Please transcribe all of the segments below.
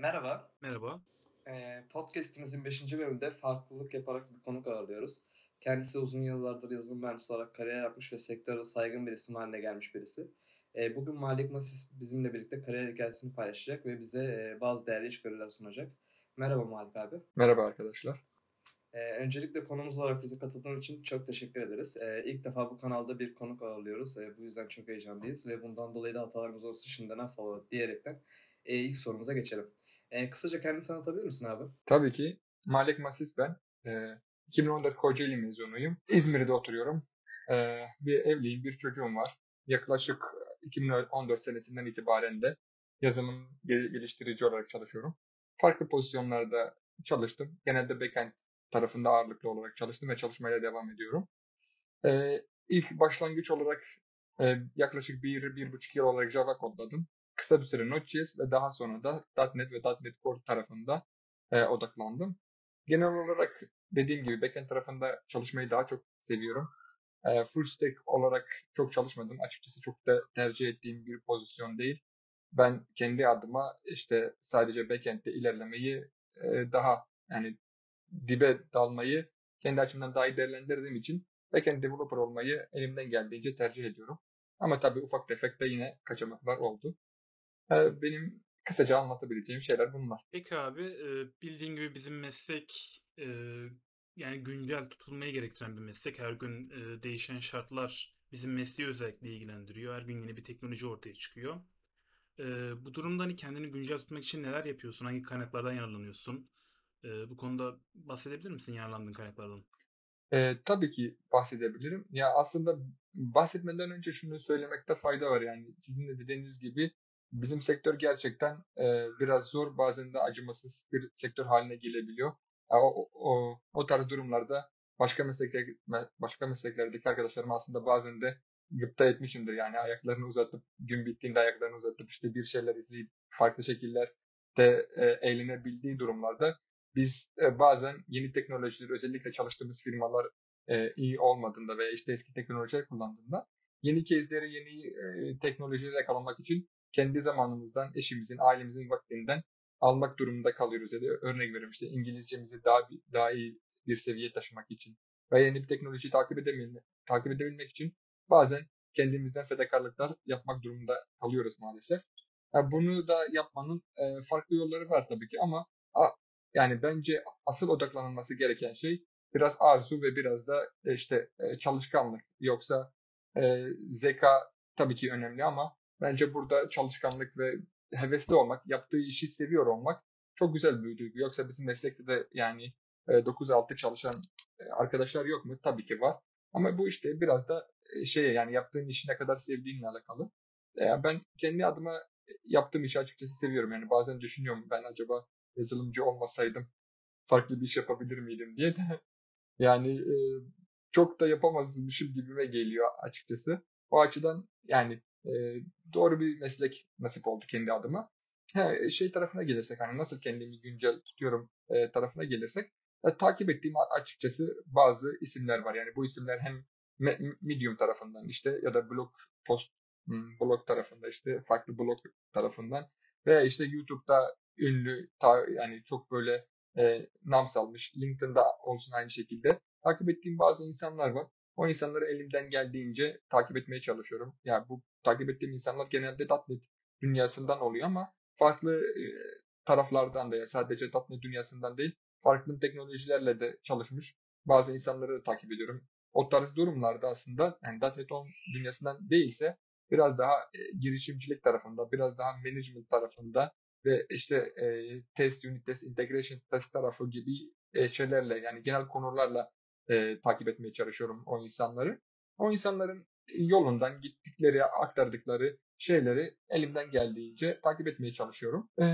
merhaba. Merhaba. Eee, podcast'imizin 5. bölümünde farklılık yaparak bir konuk ağırlıyoruz. Kendisi uzun yıllardır yazılım mühendisi olarak kariyer yapmış ve sektörde saygın bir isim haline gelmiş birisi. Eee, bugün Malik Masis bizimle birlikte kariyer hikayesini paylaşacak ve bize eee, bazı değerli içgörüler sunacak. Merhaba Malik abi. Merhaba arkadaşlar. Eee, öncelikle konumuz olarak bize katıldığın için çok teşekkür ederiz. Eee, ilk defa bu kanalda bir konuk ağırlıyoruz. Eee, bu yüzden çok heyecanlıyız ve bundan dolayı da hatalarımız olursa şimdiden affola diyerekten eee, ilk sorumuza geçelim. Eee, kısaca kendini tanıtabilir misin abi? Tabii ki Malik Masis ben. Ee, 2014 Kocaeli mezunuyum. İzmir'de oturuyorum. Ee, bir evliyim, bir çocuğum var. Yaklaşık 2014 senesinden itibaren de yazılım gel- geliştirici olarak çalışıyorum. Farklı pozisyonlarda çalıştım. Genelde backend tarafında ağırlıklı olarak çalıştım ve çalışmaya devam ediyorum. Ee, ilk başlangıç olarak e, yaklaşık bir, bir buçuk yıl olarak Java kodladım. Kısa bir süre Node.js ve daha sonra da .NET ve .NET Core tarafında e, odaklandım. Genel olarak dediğim gibi backend tarafında çalışmayı daha çok seviyorum. E, full stack olarak çok çalışmadım. Açıkçası çok da tercih ettiğim bir pozisyon değil. Ben kendi adıma işte sadece backend'de ilerlemeyi e, daha yani dibe dalmayı kendi açımdan daha iyi değerlendirdiğim için backend developer olmayı elimden geldiğince tercih ediyorum. Ama tabii ufak tefek de yine kaçamaklar oldu. E, benim kısaca anlatabileceğim şeyler bunlar. Peki abi, e, bildiğin gibi bizim meslek e, yani güncel tutulmayı gerektiren bir meslek. Her gün e, değişen şartlar bizim mesleği özellikle ilgilendiriyor. Her gün yeni bir teknoloji ortaya çıkıyor. E, bu durumda hani kendini güncel tutmak için neler yapıyorsun? Hangi kaynaklardan yararlanıyorsun? E, bu konuda bahsedebilir misin yararlandığın kaynaklardan? Ee, tabii ki bahsedebilirim. Ya aslında bahsetmeden önce şunu söylemekte fayda var. Yani sizin de dediğiniz gibi bizim sektör gerçekten e, biraz zor, bazen de acımasız bir sektör haline gelebiliyor. Ya O, o, o tarz durumlarda başka meslekler, başka mesleklerdeki arkadaşlarım aslında bazen de gıpta etmişimdir. Yani ayaklarını uzatıp, gün bittiğinde ayaklarını uzatıp işte bir şeyler izleyip farklı şekillerde e, eğlenebildiği durumlarda biz e, bazen yeni teknolojileri özellikle çalıştığımız firmalar e, iyi olmadığında veya işte eski teknolojiler kullandığında yeni case'leri, yeni e, teknolojileri yakalamak için kendi zamanımızdan, eşimizin, ailemizin vaktinden almak durumunda kalıyoruz. Ya örnek veriyorum işte İngilizcemizi daha daha iyi bir seviyeye taşımak için veya yeni bir teknolojiyi takip edebilmek, takip edebilmek için bazen kendimizden fedakarlıklar yapmak durumunda kalıyoruz maalesef. Ya bunu da yapmanın e, farklı yolları var tabii ki ama yani bence asıl odaklanılması gereken şey biraz arzu ve biraz da e, işte e, çalışkanlık. Yoksa zeka tabii ki önemli ama bence burada çalışkanlık ve hevesli olmak, yaptığı işi seviyor olmak çok güzel bir duygu. Yoksa bizim meslekte de yani e, 9-6 çalışan e, arkadaşlar yok mu? Tabii ki var. Ama bu işte biraz da e, şey yani yaptığın işi ne kadar sevdiğinle alakalı. E, ben kendi adıma yaptığım işi açıkçası seviyorum. Yani bazen düşünüyorum ben acaba yazılımcı olmasaydım farklı bir iş yapabilir miydim diye de yani e, çok da yapamazmışım gibime geliyor açıkçası. O açıdan yani e, doğru bir meslek nasip oldu kendi adıma. Ha, şey tarafına gelirsek hani nasıl kendimi güncel tutuyorum e, tarafına gelirsek e, takip ettiğim açıkçası bazı isimler var. Yani bu isimler hem Me- Medium tarafından işte ya da blog post hmm, blog tarafında işte farklı blog tarafından veya işte YouTube'da ünlü ta, yani çok böyle e, nam salmış. LinkedIn'da olsun aynı şekilde. Takip ettiğim bazı insanlar var. O insanları elimden geldiğince takip etmeye çalışıyorum. Yani bu takip ettiğim insanlar genelde .NET dünyasından oluyor ama farklı e, taraflardan da ya sadece .NET dünyasından değil farklı teknolojilerle de çalışmış bazı insanları takip ediyorum. O tarz durumlarda aslında yani .NET 10 dünyasından değilse biraz daha e, girişimcilik tarafında, biraz daha management tarafında ve işte e, test, unit test, integration test tarafı gibi e, şeylerle yani genel konularla e, takip etmeye çalışıyorum o insanları. O insanların yolundan gittikleri, aktardıkları şeyleri elimden geldiğince takip etmeye çalışıyorum. E,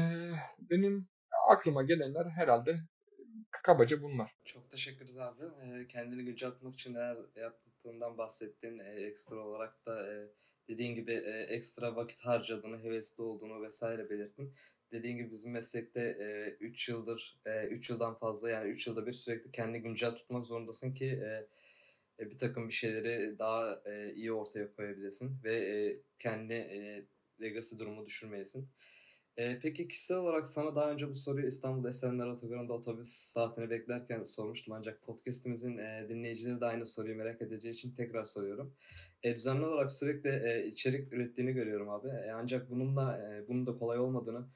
benim aklıma gelenler herhalde kabaca bunlar. Çok teşekkür ederiz abi. Ee, kendini güncel tutmak için neler yaptığından bahsettin. Ee, ekstra olarak da e, dediğin gibi e, ekstra vakit harcadığını, hevesli olduğunu vesaire belirttin. Dediğin gibi bizim meslekte 3 yıldır, 3 yıldan fazla yani 3 yılda bir sürekli kendini güncel tutmak zorundasın ki e, e, bir takım bir şeyleri daha e, iyi ortaya koyabilesin ve e, kendi e, legacy durumu düşürmeyesin. Eee, peki kişisel olarak sana daha önce bu soruyu İstanbul Esenler Otogarı'nda otobüs saatini beklerken sormuştum ancak podcast'imizin, eee, dinleyicileri de aynı soruyu merak edeceği için tekrar soruyorum. Eee, düzenli olarak sürekli, eee, içerik ürettiğini görüyorum abi. Eee, ancak bununla, eee, bunun da kolay olmadığını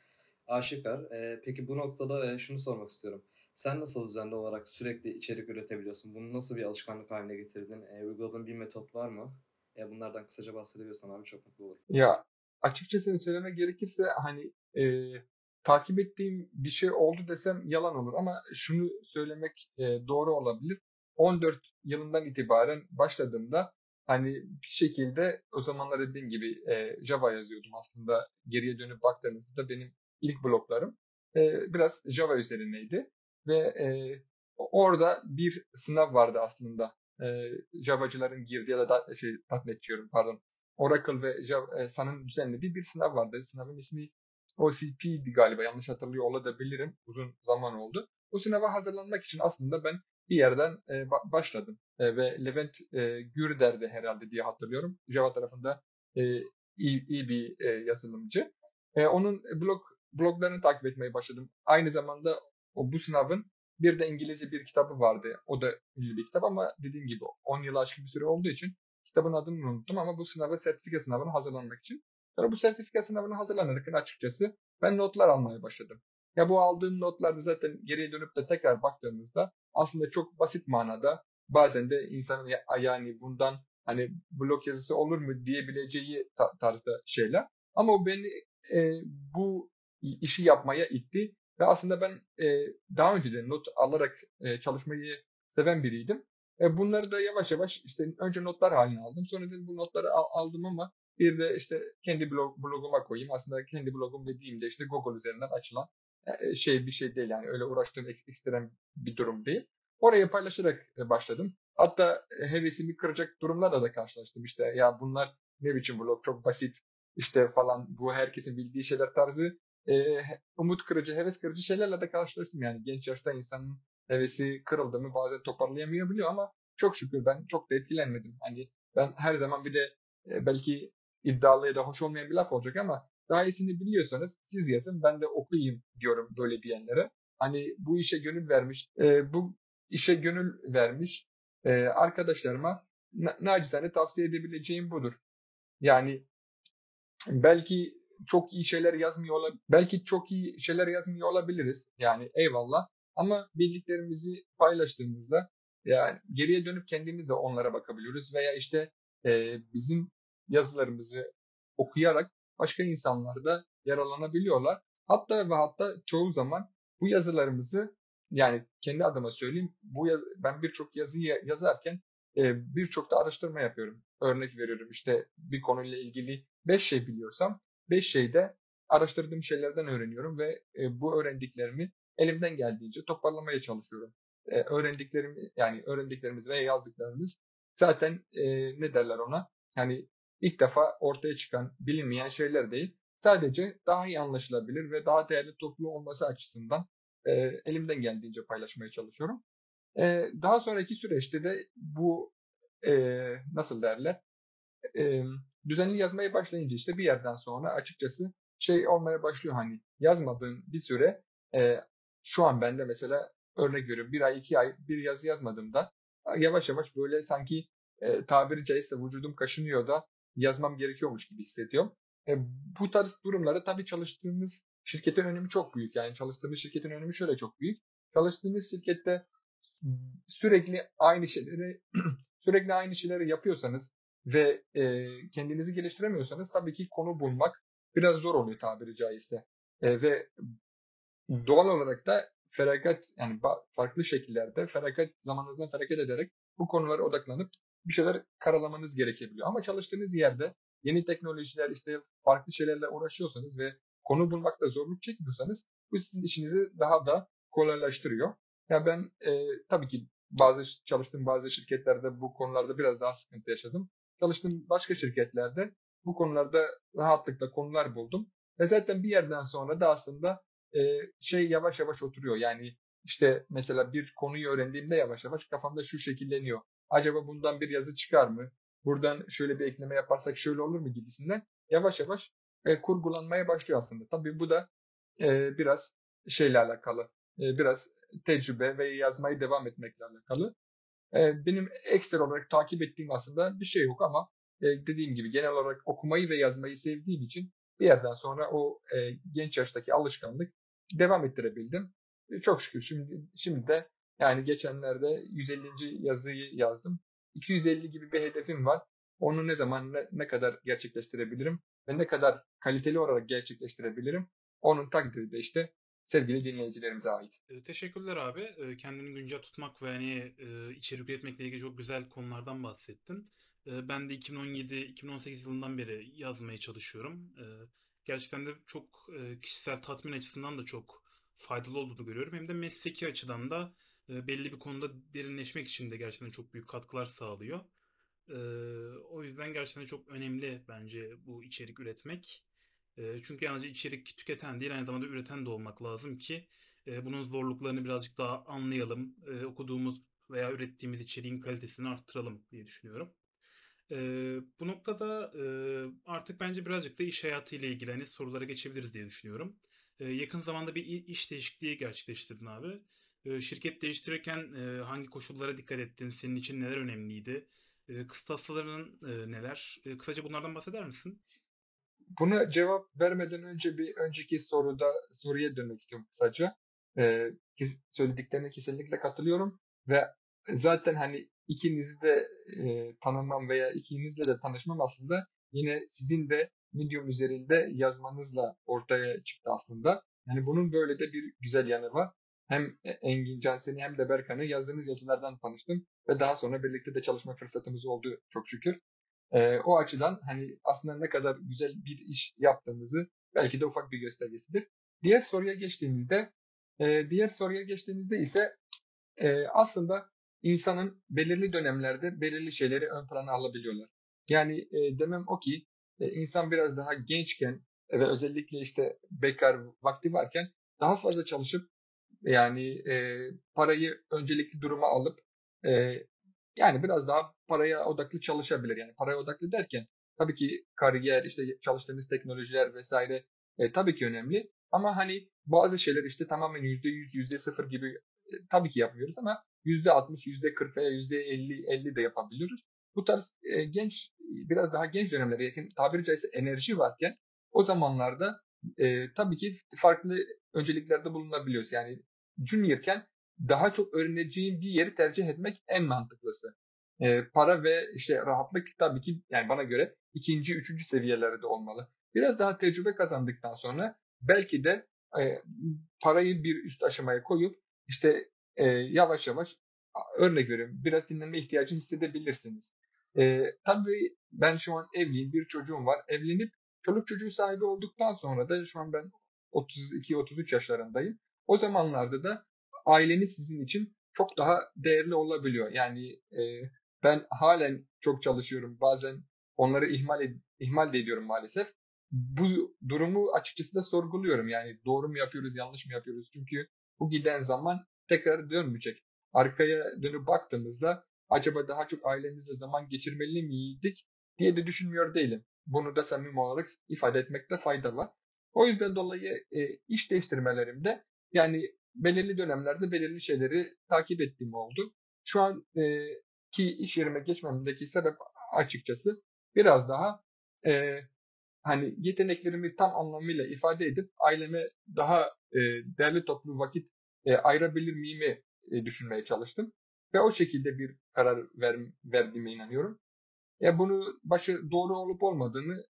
aşikâr. Eee, peki bu noktada, eee, şunu sormak istiyorum. Sen nasıl düzenli olarak sürekli içerik üretebiliyorsun? Bunu nasıl bir alışkanlık hâline getirdin? Eee, uyguladığın bir metot var mı? Eee, bunlardan kısaca bahsedebilirsen abi çok mutlu olurum. Ya, açıkçası söylemek gerekirse, hani, eee, takip ettiğim bir şey oldu desem yalan olur ama şunu söylemek, eee, doğru olabilir. 14 yılından itibaren başladığımda, hani, bir şekilde o zamanlar dediğim gibi, eee, Java yazıyordum aslında. Geriye dönüp baktığınızda benim ilk bloglarım, eee, biraz Java üzerineydi ve, o orada bir sınav vardı aslında. Eee, Java'cıların girdiği ya da da şey, diyorum pardon. Oracle ve Jav eee, Sun'ın düzenlediği bir sınav vardı. Sınavın ismi OCP'di galiba. Yanlış hatırlıyor olabilirim. Uzun zaman oldu. O sınava hazırlanmak için aslında ben bir yerden, ba başladım, eee, ve Levent, eee, Gürder'di herhâlde diye hatırlıyorum. Java tarafında, eee, iyi iyi bir, eee, yazılımcı. Eee, onun blog bloglarını takip etmeye başladım. Aynı zamanda o bu sınavın bir de İngilizce bir kitabı vardı. O da ünlü bir kitap ama dediğim gibi 10 yılı aşkın bir süre olduğu için kitabın adını unuttum ama bu sınava, sertifika sınavına hazırlanmak için. Sonra bu sertifika sınavına hazırlanırken açıkçası ben notlar almaya başladım. Ya bu aldığım notlar da zaten geriye dönüp de tekrar baktığımızda aslında çok basit manada bazen de insanın ya yani bundan, hani, blog yazısı olur mu diyebileceği ta tarzda şeyler ama o beni, eee, bu işi yapmaya itti ve aslında ben, eee, daha önce de not alarak, eee, çalışmayı seven biriydim. E, bunları da yavaş yavaş, işte, önce notlar hâline aldım. Sonra dedim bu notları al aldım ama bir de, işte, kendi blog bloguma koyayım. Aslında kendi blogum dediğimde, işte, Google üzerinden açılan, eee, şey bir şey değil yani öyle uğraştığım ek ekstrem bir durum değil. Oraya paylaşarak, eee, başladım. Hatta, eee, hevesimi kıracak durumlarla da karşılaştım. İşte, ya bunlar ne biçim blog, çok basit, işte, falan, bu herkesin bildiği şeyler tarzı, he umut kırıcı, heves kırıcı şeylerle de karşılaştım. Yani genç yaşta insanın hevesi kırıldı mı bazen toparlayamayabiliyor ama çok şükür ben çok da etkilenmedim. Hani, ben her zaman bir de, eee, belki iddialı ya da hoş olmayan bir laf olacak ama daha iyisini biliyorsanız siz yazın ben de okuyayım diyorum böyle diyenlere. Hani, bu işe gönül vermiş, eee, bu işe gönül vermiş, eee, arkadaşlarıma na nacizane tavsiye edebileceğim budur. Yani belki çok iyi şeyler yazmıyor ola belki çok iyi şeyler yazmıyor olabiliriz. Yani eyvallah ama bildiklerimizi paylaştığımızda, yani geriye dönüp kendimiz de onlara bakabiliyoruz veya, işte, eee, bizim yazılarımızı okuyarak başka insanlar da yararlanabiliyorlar. Hatta ve hatta çoğu zaman bu yazılarımızı, yani kendi adıma söyleyeyim, bu yaz ben birçok yazıyı yazarken, eee, birçok da araştırma yapıyorum. Örnek veriyorum, işte, bir konuyla ilgili 5 şey biliyorsam 5 şeyi de araştırdığım şeylerden öğreniyorum ve, eee, bu öğrendiklerimi elimden geldiğince toparlamaya çalışıyorum. Eee, öğrendiklerimi, yani öğrendiklerimiz veya yazdıklarımız zaten, eee, ne derler ona, hani, ilk defa ortaya çıkan bilinmeyen şeyler değil. Sadece daha iyi anlaşılabilir ve daha değerli toplu olması açısından, eee, elimden geldiğince paylaşmaya çalışıyorum. Eee, daha sonraki süreçte de bu, eee, nasıl derler, emm, düzenli yazmaya başlayınca, işte, bir yerden sonra açıkçası şey olmaya başlıyor, hani, yazmadığın bir süre, eee, şu an bende mesela örnek veriyorum 1 ay, 2 ay bir yazı yazmadığımda yavaş yavaş böyle sanki, eee, tabiri caizse vücudum kaşınıyor da yazmam gerekiyormuş gibi hissediyorum. E, bu tarz durumlarda tabii çalıştığımız şirketin önemi çok büyük. Yani çalıştığımız şirketin önemi şöyle çok büyük. Çalıştığınız şirkette sürekli aynı şeyleri sürekli aynı şeyleri yapıyorsanız ve, eee, kendinizi geliştiremiyorsanız tabii ki konu bulmak biraz zor oluyor tabiri caizse. Eee, ve doğal olarak da feragat yani farklı şekillerde feragat zamanınızdan feragat ederek bu konulara odaklanıp bir şeyler karalamanız gerekebiliyor. Ama çalıştığınız yerde yeni teknolojiler, işte, farklı şeylerle uğraşıyorsanız ve konu bulmakta zorluk çekmiyorsanız bu sizin işinizi daha da kolaylaştırıyor. Ya ben, eee, tabii ki bazı çalıştığım bazı şirketlerde bu konularda biraz daha sıkıntı yaşadım. Çalıştığım başka şirketlerde bu konularda rahatlıkla konular buldum ve zaten bir yerden sonra da aslında, eee, şey yavaş yavaş oturuyor. Yani, işte, mesela bir konuyu öğrendiğimde yavaş yavaş kafamda şu şekilleniyor. Acaba bundan bir yazı çıkar mı? Buradan şöyle bir ekleme yaparsak şöyle olur mu gibisinden yavaş yavaş e, kurgulanmaya başlıyor aslında. Tabii bu da e, biraz şeyle alakalı, e, biraz tecrübe ve yazmayı devam etmekle alakalı. E, benim ekstra olarak takip ettiğim aslında bir şey yok ama e, dediğim gibi genel olarak okumayı ve yazmayı sevdiğim için bir yerden sonra o e, genç yaştaki alışkanlık devam ettirebildim. E, çok şükür şimdi şimdi de yani geçenlerde 150. yazıyı yazdım. 250 gibi bir hedefim var. Onu ne zaman ne, ne kadar gerçekleştirebilirim ve ne kadar kaliteli olarak gerçekleştirebilirim. Onun takdiri de işte sevgili dinleyicilerimize ait. E, teşekkürler abi. E, kendini güncel tutmak ve hani e, içerik üretmekle ilgili çok güzel konulardan bahsettin. E, ben de 2017-2018 yılından beri yazmaya çalışıyorum. Gerçekten de çok e, kişisel tatmin açısından da çok faydalı olduğunu görüyorum. Hem de mesleki açıdan da e, belli bir konuda derinleşmek için de gerçekten çok büyük katkılar sağlıyor. O yüzden gerçekten çok önemli bence bu içerik üretmek. Çünkü yalnızca içerik tüketen değil aynı zamanda üreten de olmak lazım ki bunun zorluklarını birazcık daha anlayalım. Okuduğumuz veya ürettiğimiz içeriğin kalitesini arttıralım diye düşünüyorum. E, bu noktada e, artık bence birazcık da iş hayatıyla ilgili hani sorulara geçebiliriz diye düşünüyorum. E, yakın zamanda bir iş değişikliği gerçekleştirdin abi. E, şirket değiştirirken e, hangi koşullara dikkat ettin? Senin için neler önemliydi? E, kıstasların e, neler? E, kısaca bunlardan bahseder misin? Buna cevap vermeden önce bir önceki soruda soruya dönmek istiyorum kısaca. Ee, söylediklerine kesinlikle katılıyorum ve zaten hani ikinizi de e, tanımam veya ikinizle de tanışmam aslında yine sizin de Medium üzerinde yazmanızla ortaya çıktı aslında. Yani bunun böyle de bir güzel yanı var. Hem Engin Cansen'i hem de Berkan'ı yazdığınız yazılardan tanıştım ve daha sonra birlikte de çalışma fırsatımız oldu çok şükür. E, o açıdan hani aslında ne kadar güzel bir iş yaptığımızı belki de ufak bir göstergesidir. Diğer soruya geçtiğimizde e, diğer soruya geçtiğimizde ise e, aslında insanın belirli dönemlerde belirli şeyleri ön plana alabiliyorlar. Yani e, demem o ki e, insan biraz daha gençken ve özellikle işte bekar vakti varken daha fazla çalışıp yani e, parayı öncelikli duruma alıp e, yani biraz daha paraya odaklı çalışabilir. Yani paraya odaklı derken tabii ki kariyer, işte çalıştığımız teknolojiler vesaire e, tabii ki önemli. Ama hani bazı şeyler işte tamamen %100, %0 gibi e, tabii ki yapmıyoruz ama %60, %40 veya %50, 50 de yapabiliyoruz. Bu tarz e, genç, biraz daha genç dönemlerde yakın tabiri caizse enerji varken o zamanlarda e, tabii ki farklı önceliklerde bulunabiliyoruz. Yani juniorken daha çok öğreneceğin bir yeri tercih etmek en mantıklısı. E, para ve işte rahatlık tabii ki yani bana göre ikinci, üçüncü seviyelerde olmalı. Biraz daha tecrübe kazandıktan sonra belki de e, parayı bir üst aşamaya koyup işte e, yavaş yavaş örnek veriyorum biraz dinlenme ihtiyacı hissedebilirsiniz. E, tabii ben şu an evliyim, bir çocuğum var. Evlenip çoluk çocuğu sahibi olduktan sonra da şu an ben 32-33 yaşlarındayım. O zamanlarda da aileniz sizin için çok daha değerli olabiliyor. Yani e, ben halen çok çalışıyorum. Bazen onları ihmal ed- ihmal de ediyorum maalesef. Bu durumu açıkçası da sorguluyorum. Yani doğru mu yapıyoruz, yanlış mı yapıyoruz? Çünkü bu giden zaman tekrar dönmeyecek. Arkaya dönüp baktığımızda acaba daha çok ailemizle zaman geçirmeli miydik diye de düşünmüyor değilim. Bunu da samimi olarak ifade etmekte fayda var. O yüzden dolayı e, iş değiştirmelerimde yani belirli dönemlerde belirli şeyleri takip ettiğim oldu. Şu an e, ki iş yerime geçmemdeki sebep açıkçası biraz daha e, hani yeteneklerimi tam anlamıyla ifade edip aileme daha e, değerli toplu vakit e, ayırabilir miyimi e, düşünmeye çalıştım. Ve o şekilde bir karar ver, verdiğime inanıyorum. Ya bunu başı doğru olup olmadığını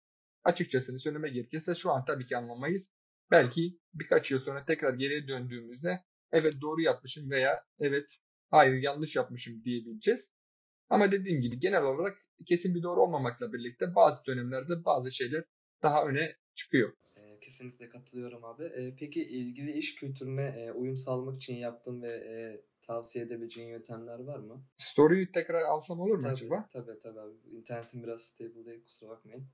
açıkçası söylemek gerekirse şu an tabii ki anlamayız. Belki birkaç yıl sonra tekrar geriye döndüğümüzde evet doğru yapmışım veya evet hayır yanlış yapmışım diyebileceğiz. Ama dediğim gibi genel olarak kesin bir doğru olmamakla birlikte bazı dönemlerde bazı şeyler daha öne çıkıyor. Kesinlikle katılıyorum abi. Peki ilgili iş kültürüne uyum sağlamak için yaptığın ve tavsiye edebileceğin yöntemler var mı? Soruyu tekrar alsam olur mu tabii, acaba? Tabii tabii abi. İnternetim biraz stable değil kusura bakmayın.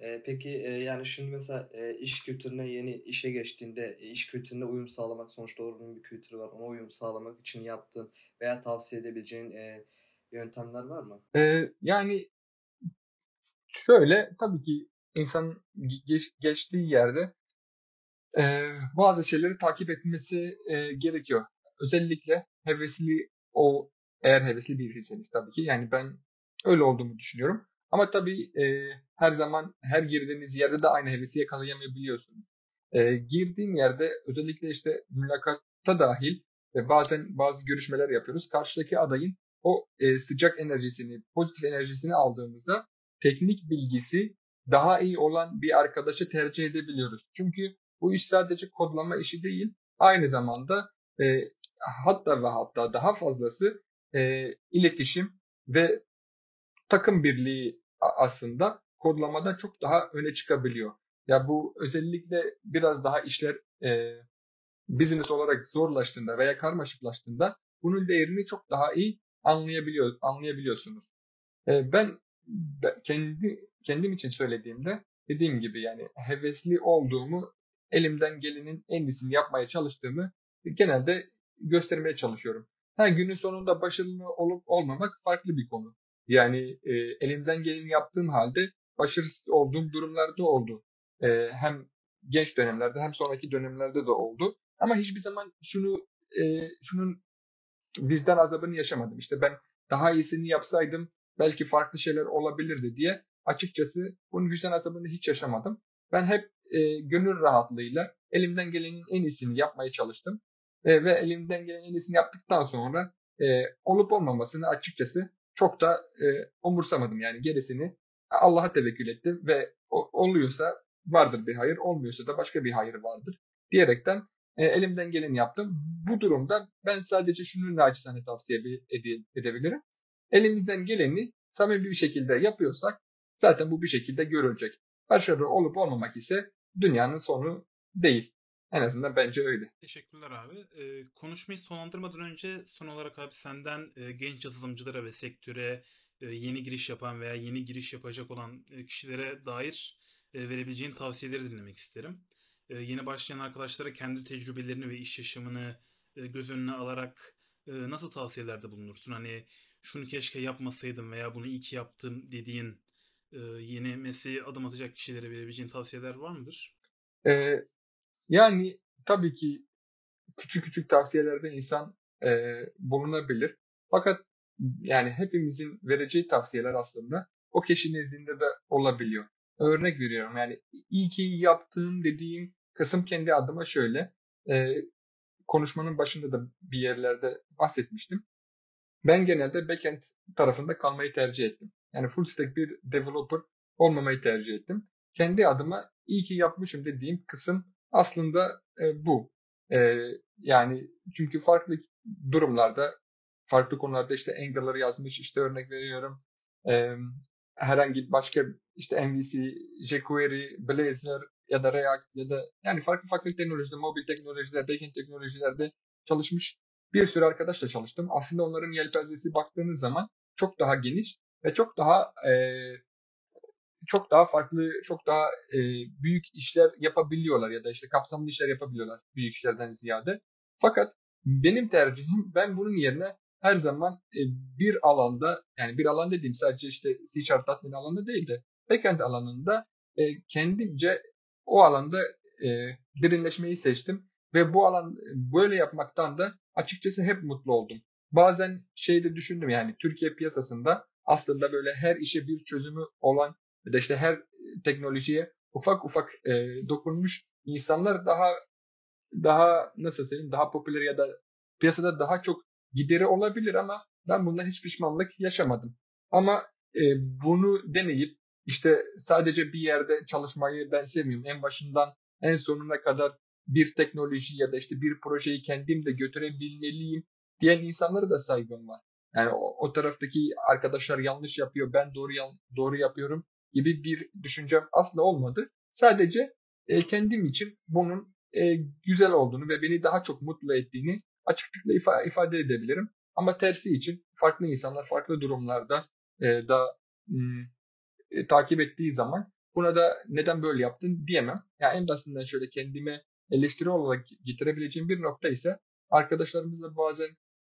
Peki e, yani şimdi mesela e, iş kültürüne yeni işe geçtiğinde e, iş kültürüne uyum sağlamak sonuçta oranın bir kültürü var. Ona uyum sağlamak için yaptığın veya tavsiye edebileceğin e, yöntemler var mı? E, yani şöyle tabii ki insan geç, geçtiği yerde e, bazı şeyleri takip etmesi e, gerekiyor. Özellikle hevesli o eğer hevesli biriyseniz tabii ki. Yani ben öyle olduğumu düşünüyorum. Ama tabii e, her zaman her girdiğiniz yerde de aynı hevesi yakalayamayabiliyorsunuz. E, girdiğim yerde özellikle işte mülakatta dahil ve bazen bazı görüşmeler yapıyoruz. Karşıdaki adayın o e, sıcak enerjisini, pozitif enerjisini aldığımızda teknik bilgisi daha iyi olan bir arkadaşı tercih edebiliyoruz. Çünkü bu iş sadece kodlama işi değil, aynı zamanda e, hatta ve hatta daha fazlası e, iletişim ve takım birliği aslında kodlamada çok daha öne çıkabiliyor. Ya bu özellikle biraz daha işler e, business olarak zorlaştığında veya karmaşıklaştığında bunun değerini çok daha iyi anlayabiliyor, anlayabiliyorsunuz. E, ben, ben kendi kendim için söylediğimde dediğim gibi yani hevesli olduğumu elimden gelenin en iyisini yapmaya çalıştığımı genelde göstermeye çalışıyorum. Ha günün sonunda başarılı olup olmamak farklı bir konu. Yani e, elimden geleni yaptığım halde başarısız olduğum durumlarda oldu. E, hem genç dönemlerde hem sonraki dönemlerde de oldu. Ama hiçbir zaman şunu e, şunun vicdan azabını yaşamadım. İşte ben daha iyisini yapsaydım belki farklı şeyler olabilirdi diye açıkçası bunun vicdan azabını hiç yaşamadım. Ben hep e, gönül rahatlığıyla elimden gelenin en iyisini yapmaya çalıştım. E, ve elimden gelenin en iyisini yaptıktan sonra e, olup olmamasını açıkçası çok da e, umursamadım. Yani gerisini Allah'a tevekkül ettim ve o, oluyorsa vardır bir hayır, olmuyorsa da başka bir hayır vardır diyerekten e, elimden geleni yaptım. Bu durumda ben sadece şunu naçizane tavsiye ede, edebilirim. Elimizden geleni samimi bir şekilde yapıyorsak zaten bu bir şekilde görülecek. Başarılı olup olmamak ise dünyanın sonu değil. En azından bence öyle. Teşekkürler abi. Ee, konuşmayı sonlandırmadan önce son olarak abi senden e, genç yazılımcılara ve sektöre e, yeni giriş yapan veya yeni giriş yapacak olan e, kişilere dair e, verebileceğin tavsiyeleri dinlemek isterim. E, yeni başlayan arkadaşlara kendi tecrübelerini ve iş yaşamını e, göz önüne alarak e, nasıl tavsiyelerde bulunursun? Hani şunu keşke yapmasaydım veya bunu iyi ki yaptım dediğin e, yeni mesleğe adım atacak kişilere verebileceğin tavsiyeler var mıdır? Ee, yani tabii ki küçük küçük tavsiyelerde insan e, bulunabilir. Fakat yani hepimizin vereceği tavsiyeler aslında o kişinin nezdinde de olabiliyor. Örnek veriyorum yani iyi ki yaptığım dediğim kısım kendi adıma şöyle. E, konuşmanın başında da bir yerlerde bahsetmiştim. Ben genelde backend tarafında kalmayı tercih ettim. Yani full stack bir developer olmamayı tercih ettim. Kendi adıma iyi ki yapmışım dediğim kısım aslında e, bu. E, yani çünkü farklı durumlarda, farklı konularda işte Angular yazmış, işte örnek veriyorum. E, herhangi başka işte MVC, jQuery, Blazor ya da React ya da yani farklı farklı teknolojide, mobil teknolojilerde, backend teknolojilerde çalışmış bir sürü arkadaşla çalıştım. Aslında onların yelpazesi baktığınız zaman çok daha geniş ve çok daha e, çok daha farklı, çok daha e, büyük işler yapabiliyorlar ya da işte kapsamlı işler yapabiliyorlar büyük işlerden ziyade. Fakat benim tercihim ben bunun yerine her zaman e, bir alanda yani bir alan dediğim sadece işte C Sharp alanında değil de backend alanında e, kendimce o alanda e, derinleşmeyi seçtim ve bu alan böyle yapmaktan da açıkçası hep mutlu oldum. Bazen şeyde düşündüm yani Türkiye piyasasında aslında böyle her işe bir çözümü olan ya da işte her teknolojiye ufak ufak e, dokunmuş insanlar daha daha nasıl söyleyeyim daha popüler ya da piyasada daha çok gideri olabilir ama ben bundan hiç pişmanlık yaşamadım. Ama e, bunu deneyip işte sadece bir yerde çalışmayı ben sevmiyorum. En başından en sonuna kadar bir teknoloji ya da işte bir projeyi kendim de götürebilmeliyim diyen insanlara da saygım var. Yani o, o taraftaki arkadaşlar yanlış yapıyor, ben doğru doğru yapıyorum gibi bir düşüncem asla olmadı. Sadece e, kendim için bunun e, güzel olduğunu ve beni daha çok mutlu ettiğini açıklıkla ifa, ifade edebilirim. Ama tersi için farklı insanlar farklı durumlarda e, da e, takip ettiği zaman buna da neden böyle yaptın diyemem. Yani en basitinden şöyle kendime eleştiri olarak getirebileceğim bir nokta ise arkadaşlarımızla bazen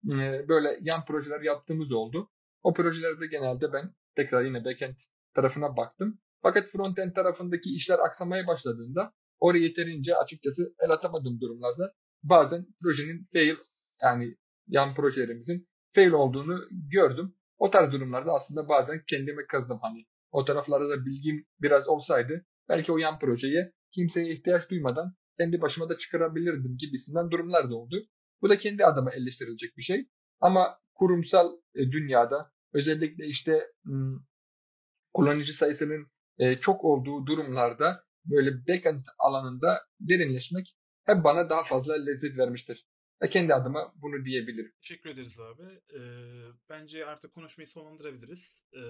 e, böyle yan projeler yaptığımız oldu. O projelerde genelde ben tekrar yine backend tarafına baktım Fakat frontend tarafındaki işler aksamaya başladığında oraya yeterince açıkçası el atamadığım durumlarda bazen projenin fail yani yan projelerimizin fail olduğunu gördüm. O tarz durumlarda aslında bazen kendime kazdım hani. O taraflarda da bilgim biraz olsaydı belki o yan projeye kimseye ihtiyaç duymadan kendi başıma da çıkarabilirdim gibisinden durumlar da oldu. Bu da kendi adıma eleştirilecek bir şey. Ama kurumsal e, dünyada özellikle işte kullanıcı sayısının e, çok olduğu durumlarda böyle backend alanında derinleşmek hep bana daha fazla lezzet vermiştir. Ve kendi adıma bunu diyebilirim. Teşekkür ederiz abi. Ee, bence artık konuşmayı sonlandırabiliriz. Ee,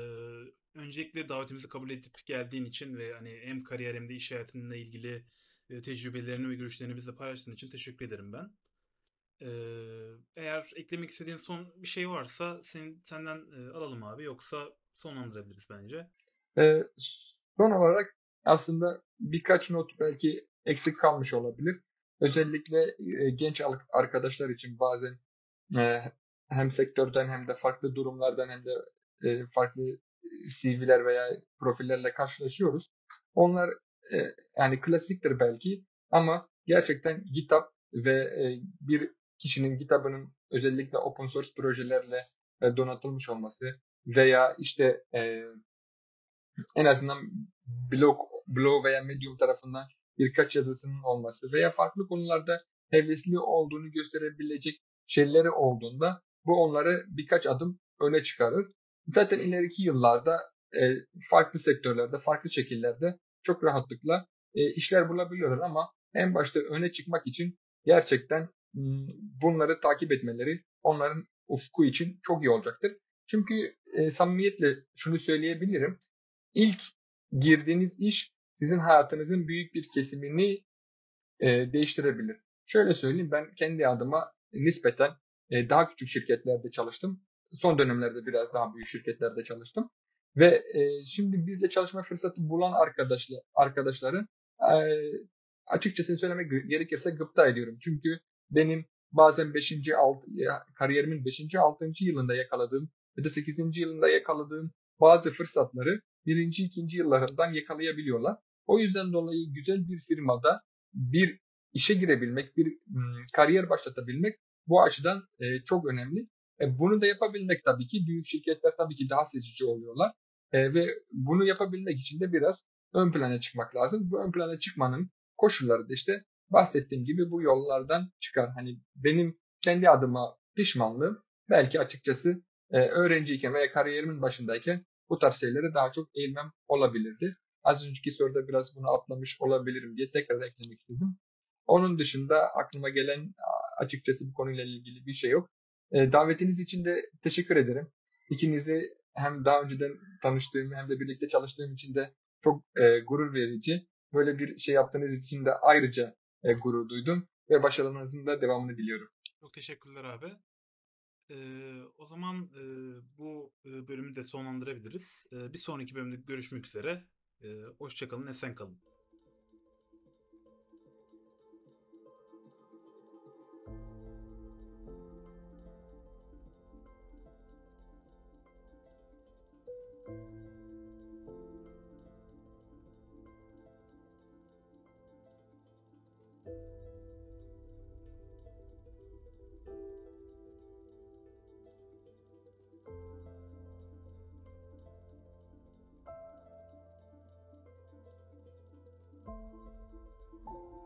öncelikle davetimizi kabul edip geldiğin için ve hani hem kariyer hem de iş hayatınla ilgili e, tecrübelerini ve görüşlerini bizle paylaştığın için teşekkür ederim ben. Ee, eğer eklemek istediğin son bir şey varsa senin, senden e, alalım abi. Yoksa sonlandırabiliriz bence. Ee, son olarak aslında birkaç not belki eksik kalmış olabilir. Özellikle e, genç arkadaşlar için bazen e, hem sektörden hem de farklı durumlardan hem de e, farklı CV'ler veya profillerle karşılaşıyoruz. Onlar e, yani klasiktir belki ama gerçekten GitHub ve e, bir kişinin GitHub'ının özellikle open source projelerle e, donatılmış olması veya işte e, en azından blog, blog veya Medium tarafından birkaç yazısının olması veya farklı konularda hevesli olduğunu gösterebilecek şeyleri olduğunda bu onları birkaç adım öne çıkarır. Zaten ileriki yıllarda e, farklı sektörlerde, farklı şekillerde çok rahatlıkla e, işler bulabiliyorlar ama en başta öne çıkmak için gerçekten bunları takip etmeleri onların ufku için çok iyi olacaktır. Çünkü e, samimiyetle şunu söyleyebilirim. İlk girdiğiniz iş sizin hayatınızın büyük bir kesimini e, değiştirebilir. Şöyle söyleyeyim ben kendi adıma nispeten e, daha küçük şirketlerde çalıştım. Son dönemlerde biraz daha büyük şirketlerde çalıştım. Ve e, şimdi bizle çalışma fırsatı bulan arkadaşlar, arkadaşların e, açıkçası söylemek gerekirse gıpta ediyorum. Çünkü benim bazen 5. Alt, kariyerimin 5. 6. yılında yakaladığım ya da 8. yılında yakaladığım bazı fırsatları birinci, ikinci yıllarından yakalayabiliyorlar. O yüzden dolayı güzel bir firmada bir işe girebilmek, bir kariyer başlatabilmek bu açıdan e, çok önemli. E, bunu da yapabilmek tabii ki büyük şirketler tabii ki daha seçici oluyorlar. E, ve bunu yapabilmek için de biraz ön plana çıkmak lazım. Bu ön plana çıkmanın koşulları da işte bahsettiğim gibi bu yollardan çıkar. Hani benim kendi adıma pişmanlığım belki açıkçası e, öğrenciyken veya kariyerimin başındayken bu tarz şeylere daha çok eğilmem olabilirdi. Az önceki soruda biraz bunu atlamış olabilirim diye tekrar eklemek istedim. Onun dışında aklıma gelen açıkçası bu konuyla ilgili bir şey yok. E, davetiniz için de teşekkür ederim. İkinizi hem daha önceden tanıştığım hem de birlikte çalıştığım için de çok e, gurur verici. Böyle bir şey yaptığınız için de ayrıca e, gurur duydum ve başarılarınızın da devamını diliyorum. Çok teşekkürler abi. Ee, o zaman e, bu e, bölümü de sonlandırabiliriz. E, bir sonraki bölümde görüşmek üzere. E, hoşçakalın, esen kalın. Música